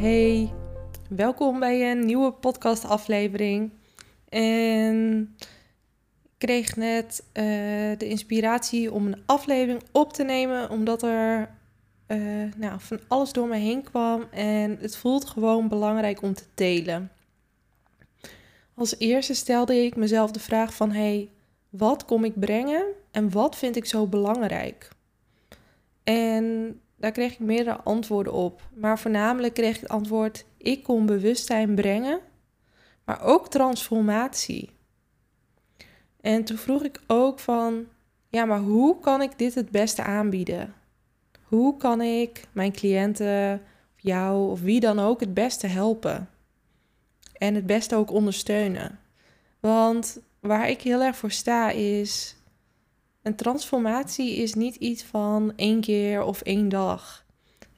Hey welkom bij een nieuwe podcastaflevering. En ik kreeg net uh, de inspiratie om een aflevering op te nemen, omdat er uh, nou, van alles door me heen kwam en het voelt gewoon belangrijk om te delen. Als eerste stelde ik mezelf de vraag van hey, wat kom ik brengen en wat vind ik zo belangrijk? En daar kreeg ik meerdere antwoorden op. Maar voornamelijk kreeg ik het antwoord: ik kom bewustzijn brengen, maar ook transformatie. En toen vroeg ik ook van: ja, maar hoe kan ik dit het beste aanbieden? Hoe kan ik mijn cliënten, jou of wie dan ook het beste helpen? En het beste ook ondersteunen. Want waar ik heel erg voor sta is een transformatie is niet iets van één keer of één dag.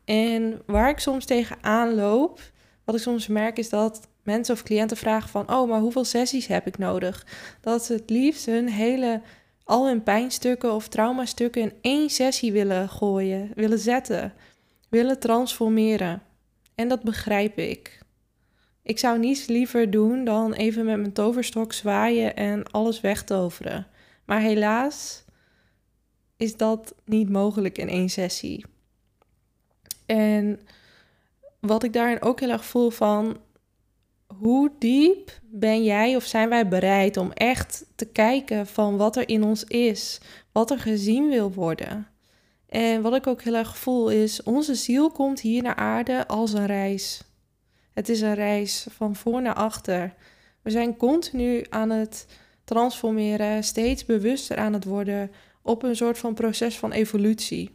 En waar ik soms tegenaan loop, wat ik soms merk, is dat mensen of cliënten vragen van... oh, maar hoeveel sessies heb ik nodig? Dat ze het liefst hun hele, al hun pijnstukken of traumastukken... in één sessie willen gooien, willen zetten, willen transformeren. En dat begrijp ik. Ik zou niets liever doen dan even met mijn toverstok zwaaien en alles wegtoveren. Maar helaas is dat niet mogelijk in één sessie. En wat ik daarin ook heel erg voel van hoe diep ben jij of zijn wij bereid om echt te kijken van wat er in ons is, wat er gezien wil worden. En wat ik ook heel erg voel is, onze ziel komt hier naar aarde als een reis. Het is een reis van voor naar achter. We zijn continu aan het transformeren, steeds bewuster aan het worden op een soort van proces van evolutie.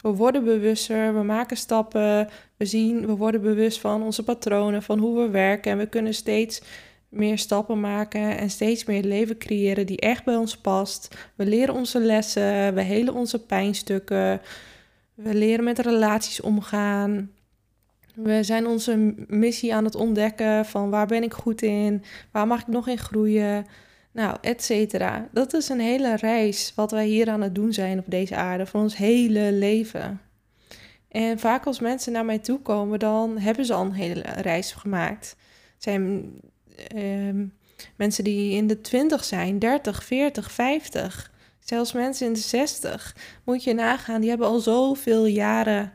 We worden bewuster, we maken stappen, we zien, we worden bewust van onze patronen, van hoe we werken en we kunnen steeds meer stappen maken en steeds meer leven creëren die echt bij ons past. We leren onze lessen, we helen onze pijnstukken, we leren met relaties omgaan. We zijn onze missie aan het ontdekken van waar ben ik goed in, waar mag ik nog in groeien. Nou, et cetera. Dat is een hele reis wat wij hier aan het doen zijn op deze aarde, van ons hele leven. En vaak als mensen naar mij toe komen, dan hebben ze al een hele reis gemaakt. Het zijn ehm, mensen die in de 20 zijn, 30, 40, 50, zelfs mensen in de 60. Moet je nagaan, die hebben al zoveel jaren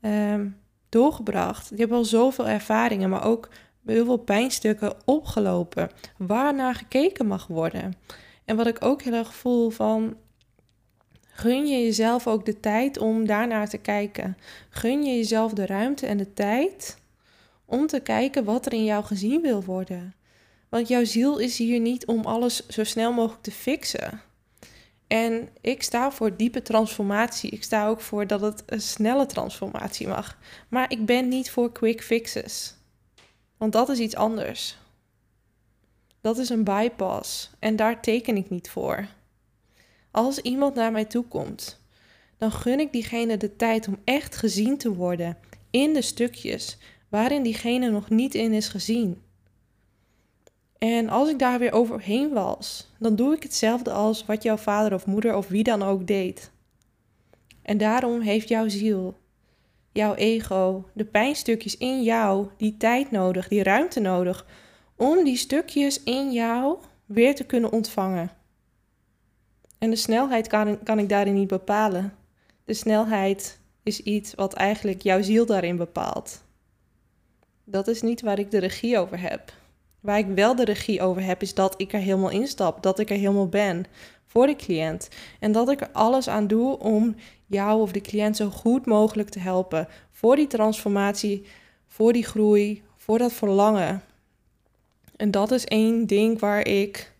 um, doorgebracht. Die hebben al zoveel ervaringen, maar ook heel veel pijnstukken opgelopen, waarnaar gekeken mag worden. En wat ik ook heel erg voel van, gun je jezelf ook de tijd om daarnaar te kijken. Gun je jezelf de ruimte en de tijd om te kijken wat er in jou gezien wil worden. Want jouw ziel is hier niet om alles zo snel mogelijk te fixen. En ik sta voor diepe transformatie. Ik sta ook voor dat het een snelle transformatie mag. Maar ik ben niet voor quick fixes. Want dat is iets anders. Dat is een bypass en daar teken ik niet voor. Als iemand naar mij toe komt, dan gun ik diegene de tijd om echt gezien te worden in de stukjes waarin diegene nog niet in is gezien. En als ik daar weer overheen was, dan doe ik hetzelfde als wat jouw vader of moeder of wie dan ook deed. En daarom heeft jouw ziel jouw ego, de pijnstukjes in jou, die tijd nodig, die ruimte nodig, om die stukjes in jou weer te kunnen ontvangen. En de snelheid kan, kan ik daarin niet bepalen. De snelheid is iets wat eigenlijk jouw ziel daarin bepaalt. Dat is niet waar ik de regie over heb. Waar ik wel de regie over heb, is dat ik er helemaal instap, dat ik er helemaal ben voor de cliënt. En dat ik er alles aan doe om jou of de cliënt zo goed mogelijk te helpen voor die transformatie, voor die groei, voor dat verlangen. En dat is één ding waar ik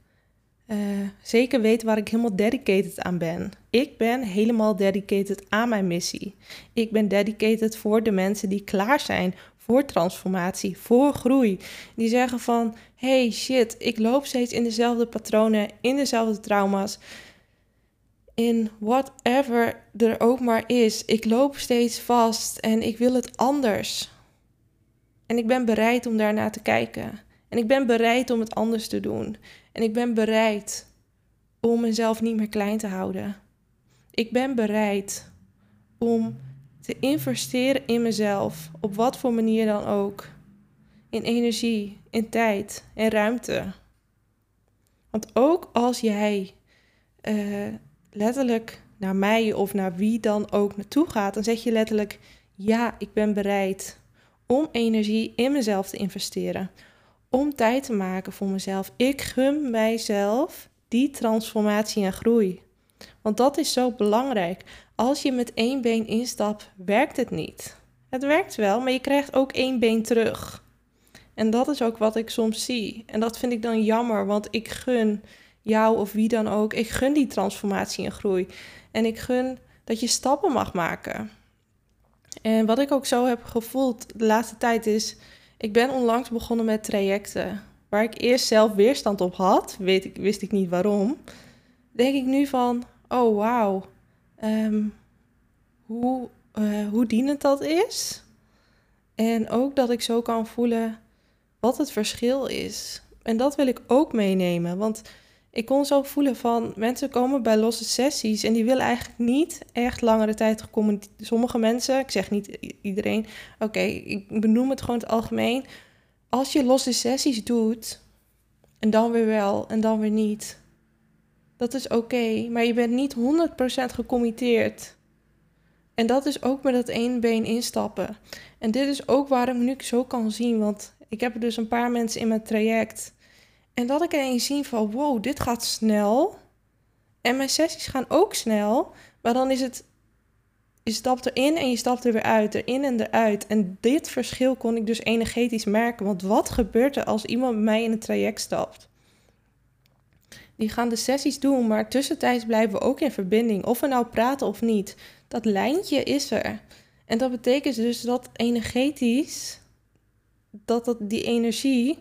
uh, zeker weet waar ik helemaal dedicated aan ben. Ik ben helemaal dedicated aan mijn missie. Ik ben dedicated voor de mensen die klaar zijn voor transformatie, voor groei. Die zeggen van, hey shit, ik loop steeds in dezelfde patronen, in dezelfde trauma's. In whatever er ook maar is. Ik loop steeds vast en ik wil het anders. En ik ben bereid om daarna te kijken. En ik ben bereid om het anders te doen. En ik ben bereid om mezelf niet meer klein te houden. Ik ben bereid om te investeren in mezelf, op wat voor manier dan ook. In energie, in tijd en ruimte. Want ook als jij uh, letterlijk naar mij of naar wie dan ook naartoe gaat, dan zeg je letterlijk: ja, ik ben bereid om energie in mezelf te investeren om tijd te maken voor mezelf. Ik gun mijzelf die transformatie en groei. Want dat is zo belangrijk. Als je met één been instapt, werkt het niet. Het werkt wel, maar je krijgt ook één been terug. En dat is ook wat ik soms zie. En dat vind ik dan jammer, want ik gun jou of wie dan ook, ik gun die transformatie en groei. En ik gun dat je stappen mag maken. En wat ik ook zo heb gevoeld de laatste tijd is ik ben onlangs begonnen met trajecten waar ik eerst zelf weerstand op had, weet ik, wist ik niet waarom. Denk ik nu van, oh wauw, ehm, hoe, uh, hoe dienend dat is. En ook dat ik zo kan voelen wat het verschil is. En dat wil ik ook meenemen, want ik kon zo voelen van mensen komen bij losse sessies en die willen eigenlijk niet echt langere tijd gecommuniceerd. Sommige mensen, ik zeg niet iedereen, oké, ik benoem het gewoon het algemeen. Als je losse sessies doet en dan weer wel en dan weer niet, dat is oké, maar je bent niet 100% gecommitteerd. En dat is ook met dat één been instappen. En dit is ook waarom ik nu zo kan zien, want ik heb er dus een paar mensen in mijn traject en dat ik ineens zie van wow, dit gaat snel. En mijn sessies gaan ook snel. Maar dan is het, je stapt erin en je stapt er weer uit, erin en eruit. En dit verschil kon ik dus energetisch merken. Want wat gebeurt er als iemand mij in het traject stapt? Die gaan de sessies doen, maar tussentijds blijven we ook in verbinding. Of we nou praten of niet. Dat lijntje is er. En dat betekent dus dat energetisch, dat, dat die energie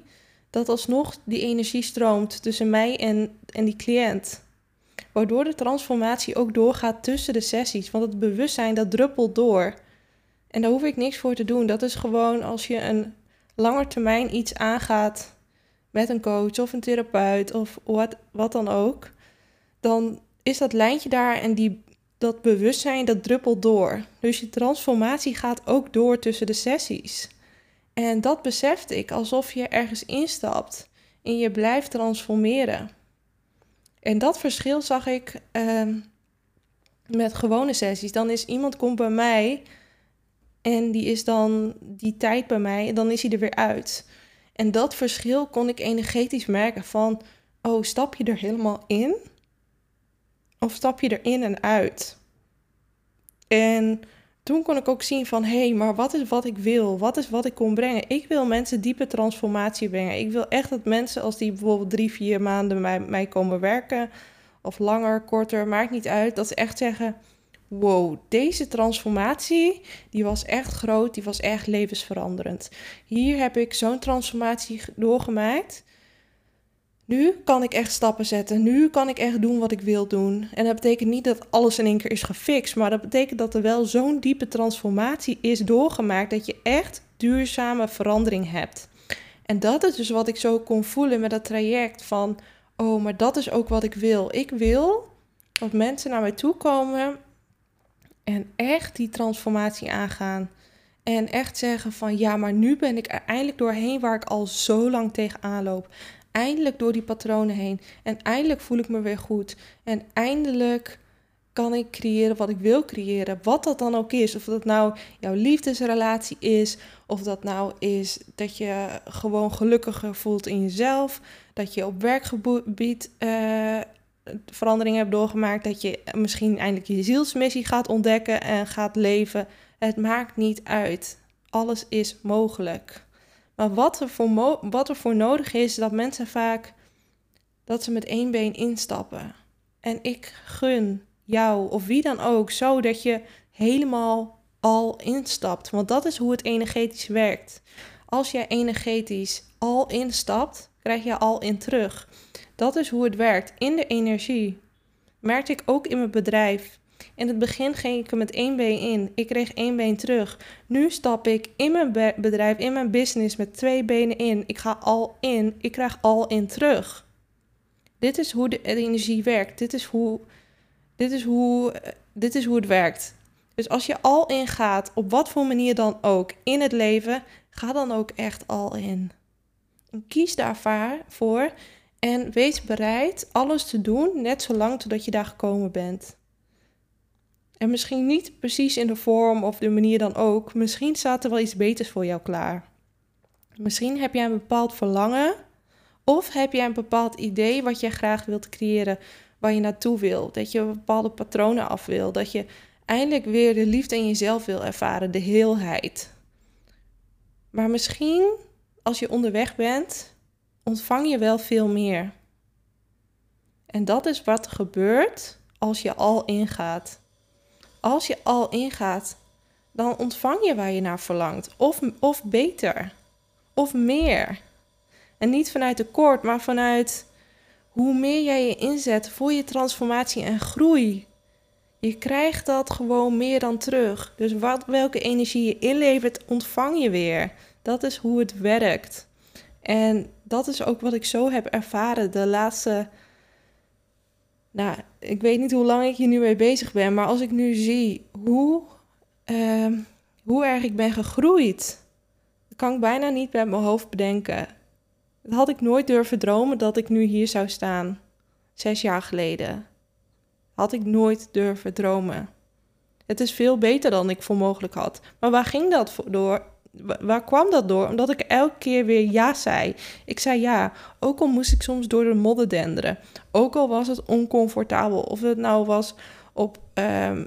dat alsnog die energie stroomt tussen mij en, en die cliënt. Waardoor de transformatie ook doorgaat tussen de sessies. Want het bewustzijn dat druppelt door. En daar hoef ik niks voor te doen. Dat is gewoon als je een langer termijn iets aangaat met een coach of een therapeut of wat, wat dan ook. Dan is dat lijntje daar en die, dat bewustzijn dat druppelt door. Dus je transformatie gaat ook door tussen de sessies. En dat besefte ik alsof je ergens instapt en je blijft transformeren. En dat verschil zag ik uh, met gewone sessies. Dan is iemand komt bij mij en die is dan die tijd bij mij en dan is hij er weer uit. En dat verschil kon ik energetisch merken van, oh, stap je er helemaal in? Of stap je erin en uit? En toen kon ik ook zien van hé, hey, maar wat is wat ik wil? Wat is wat ik kon brengen? Ik wil mensen diepe transformatie brengen. Ik wil echt dat mensen, als die bijvoorbeeld drie, vier maanden bij mij komen werken, of langer, korter, maakt niet uit, dat ze echt zeggen: Wow, deze transformatie, die was echt groot, die was echt levensveranderend. Hier heb ik zo'n transformatie doorgemaakt. Nu kan ik echt stappen zetten. Nu kan ik echt doen wat ik wil doen. En dat betekent niet dat alles in één keer is gefixt. Maar dat betekent dat er wel zo'n diepe transformatie is doorgemaakt. Dat je echt duurzame verandering hebt. En dat is dus wat ik zo kon voelen met dat traject. Van, oh, maar dat is ook wat ik wil. Ik wil dat mensen naar mij toe komen. En echt die transformatie aangaan. En echt zeggen van ja, maar nu ben ik er eindelijk doorheen waar ik al zo lang tegenaan loop eindelijk door die patronen heen. En eindelijk voel ik me weer goed. En eindelijk kan ik creëren wat ik wil creëren. Wat dat dan ook is. Of dat nou jouw liefdesrelatie is. Of dat nou is dat je gewoon gelukkiger voelt in jezelf. Dat je op werkgebied uh, verandering hebt doorgemaakt. Dat je misschien eindelijk je zielsmissie gaat ontdekken en gaat leven. Het maakt niet uit. Alles is mogelijk. Maar wat er, voor wat er voor nodig is, dat mensen vaak dat ze met één been instappen. En ik gun jou of wie dan ook zo dat je helemaal al instapt. Want dat is hoe het energetisch werkt. Als jij energetisch al instapt, krijg je al in terug. Dat is hoe het werkt in de energie. Merkte ik ook in mijn bedrijf. In het begin ging ik er met één been in. Ik kreeg één been terug. Nu stap ik in mijn bedrijf, in mijn business met twee benen in. Ik ga al in. Ik krijg al in terug. Dit is hoe de energie werkt. Dit is hoe, dit is hoe, dit is hoe het werkt. Dus als je al ingaat, op wat voor manier dan ook, in het leven, ga dan ook echt al in. Kies daarvoor en wees bereid alles te doen, net zolang totdat je daar gekomen bent. En misschien niet precies in de vorm of de manier dan ook. Misschien staat er wel iets beters voor jou klaar. Misschien heb jij een bepaald verlangen. Of heb jij een bepaald idee wat jij graag wilt creëren, waar je naartoe wil. Dat je bepaalde patronen af wil. Dat je eindelijk weer de liefde in jezelf wil ervaren, de heelheid. Maar misschien als je onderweg bent, ontvang je wel veel meer. En dat is wat gebeurt als je al ingaat. Als je al ingaat, dan ontvang je waar je naar verlangt. Of, of beter. Of meer. En niet vanuit tekort, maar vanuit hoe meer jij je inzet voor je transformatie en groei. Je krijgt dat gewoon meer dan terug. Dus wat, welke energie je inlevert, ontvang je weer. Dat is hoe het werkt. En dat is ook wat ik zo heb ervaren de laatste. Nou, ik weet niet hoe lang ik hier nu mee bezig ben, maar als ik nu zie hoe, uh, hoe erg ik ben gegroeid, kan ik bijna niet met mijn hoofd bedenken. Dat had ik nooit durven dromen dat ik nu hier zou staan, zes jaar geleden. Had ik nooit durven dromen. Het is veel beter dan ik voor mogelijk had. Maar waar ging dat door? Waar kwam dat door? Omdat ik elke keer weer ja zei. Ik zei ja, ook al moest ik soms door de modder denderen. Ook al was het oncomfortabel. Of het nou was op ehm,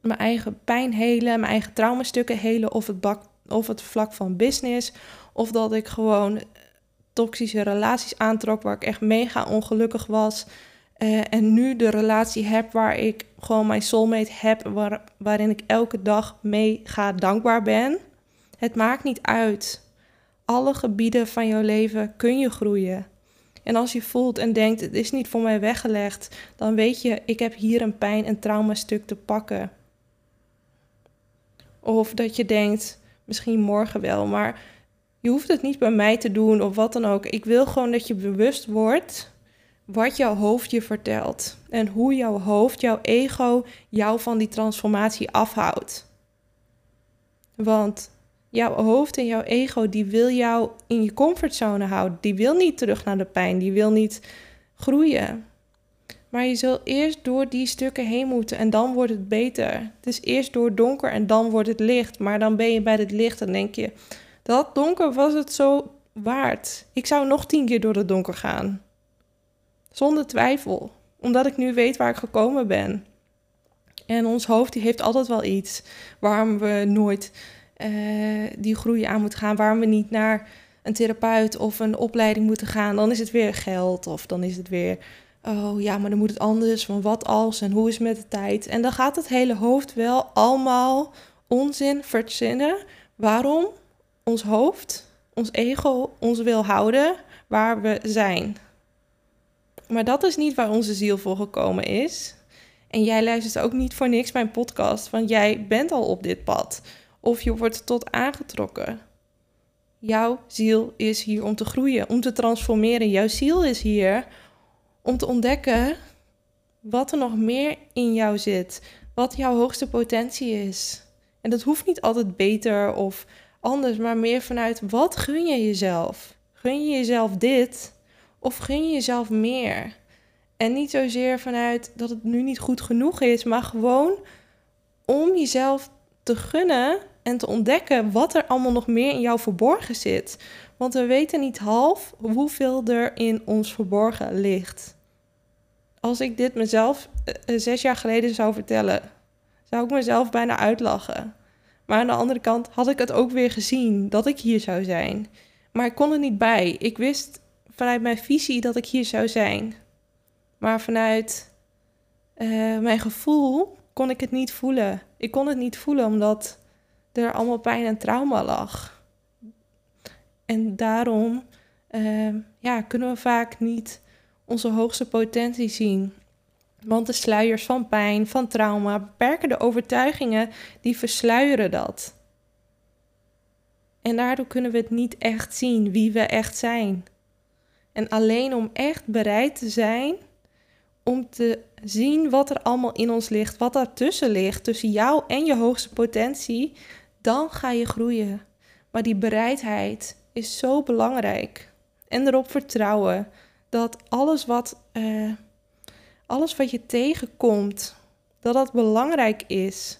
mijn eigen pijn helen, mijn eigen traumastukken helen, of het, bak, of het vlak van business. Of dat ik gewoon toxische relaties aantrok waar ik echt mega ongelukkig was. Uh, en nu de relatie heb waar ik gewoon mijn soulmate heb, waar, waarin ik elke dag mee ga dankbaar ben. Het maakt niet uit. Alle gebieden van jouw leven kun je groeien. En als je voelt en denkt, het is niet voor mij weggelegd, dan weet je, ik heb hier een pijn- en traumastuk te pakken. Of dat je denkt, misschien morgen wel, maar je hoeft het niet bij mij te doen of wat dan ook. Ik wil gewoon dat je bewust wordt wat jouw hoofd je vertelt. En hoe jouw hoofd, jouw ego, jou van die transformatie afhoudt. Want jouw hoofd en jouw ego, die wil jou in je comfortzone houden. Die wil niet terug naar de pijn, die wil niet groeien. Maar je zult eerst door die stukken heen moeten en dan wordt het beter. Het is eerst door donker en dan wordt het licht. Maar dan ben je bij het licht en denk je, dat donker was het zo waard. Ik zou nog tien keer door het donker gaan. Zonder twijfel, omdat ik nu weet waar ik gekomen ben. En ons hoofd die heeft altijd wel iets waarom we nooit uh, die groei aan moeten gaan. Waarom we niet naar een therapeut of een opleiding moeten gaan. Dan is het weer geld of dan is het weer... Oh ja, maar dan moet het anders. Van wat als en hoe is het met de tijd? En dan gaat het hele hoofd wel allemaal onzin verzinnen. Waarom ons hoofd, ons ego, ons wil houden waar we zijn. Maar dat is niet waar onze ziel voor gekomen is. En jij luistert ook niet voor niks mijn podcast, want jij bent al op dit pad. Of je wordt tot aangetrokken. Jouw ziel is hier om te groeien, om te transformeren. Jouw ziel is hier om te ontdekken wat er nog meer in jou zit. Wat jouw hoogste potentie is. En dat hoeft niet altijd beter of anders, maar meer vanuit wat gun je jezelf? Gun je jezelf dit of gun je jezelf meer? En niet zozeer vanuit dat het nu niet goed genoeg is, maar gewoon om jezelf te gunnen en te ontdekken wat er allemaal nog meer in jou verborgen zit. Want we weten niet half hoeveel er in ons verborgen ligt. Als ik dit mezelf eh, eh, zes jaar geleden zou vertellen, zou ik mezelf bijna uitlachen. Maar aan de andere kant had ik het ook weer gezien dat ik hier zou zijn. Maar ik kon er niet bij. Ik wist vanuit mijn visie dat ik hier zou zijn. Maar vanuit eh, mijn gevoel kon ik het niet voelen. Ik kon het niet voelen omdat er allemaal pijn en trauma lag. En daarom uh, ja, kunnen we vaak niet onze hoogste potentie zien. Want de sluiers van pijn, van trauma, beperkende overtuigingen, die versluieren dat. En daardoor kunnen we het niet echt zien wie we echt zijn. En alleen om echt bereid te zijn om te zien wat er allemaal in ons ligt, wat daartussen ligt, tussen jou en je hoogste potentie, dan ga je groeien. Maar die bereidheid is zo belangrijk. En erop vertrouwen dat alles wat, uh, alles wat je tegenkomt, dat dat belangrijk is.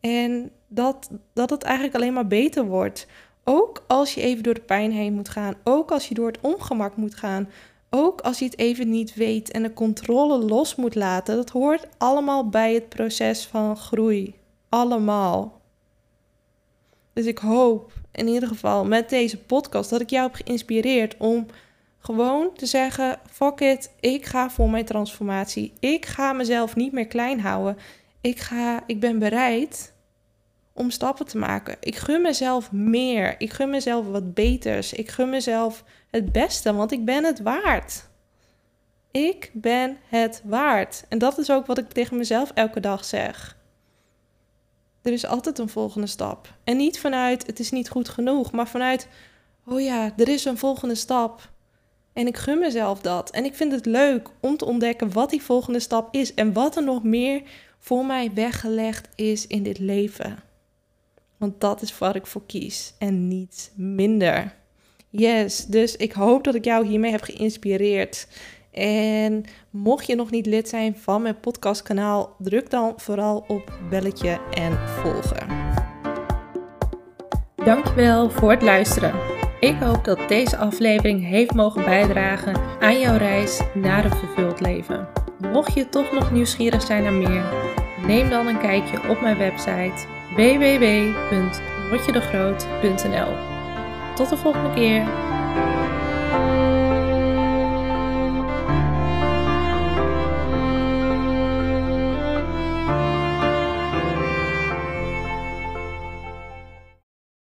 En dat, dat het eigenlijk alleen maar beter wordt. Ook als je even door de pijn heen moet gaan. Ook als je door het ongemak moet gaan. Ook als je het even niet weet en de controle los moet laten. Dat hoort allemaal bij het proces van groei. Allemaal. Dus ik hoop in ieder geval met deze podcast dat ik jou heb geïnspireerd om gewoon te zeggen: fuck it, ik ga voor mijn transformatie. Ik ga mezelf niet meer klein houden. Ik, ga, ik ben bereid om stappen te maken. Ik gun mezelf meer. Ik gun mezelf wat beters. Ik gun mezelf het beste, want ik ben het waard. Ik ben het waard. En dat is ook wat ik tegen mezelf elke dag zeg. Er is altijd een volgende stap. En niet vanuit het is niet goed genoeg, maar vanuit oh ja, er is een volgende stap. En ik gun mezelf dat. En ik vind het leuk om te ontdekken wat die volgende stap is en wat er nog meer voor mij weggelegd is in dit leven. Want dat is waar ik voor kies en niets minder. Yes, dus ik hoop dat ik jou hiermee heb geïnspireerd. En mocht je nog niet lid zijn van mijn podcastkanaal, druk dan vooral op belletje en volgen. Dankjewel voor het luisteren. Ik hoop dat deze aflevering heeft mogen bijdragen aan jouw reis naar een vervuld leven. Mocht je toch nog nieuwsgierig zijn naar meer, neem dan een kijkje op mijn website www.rotjedegroot.nl. Tot de volgende keer.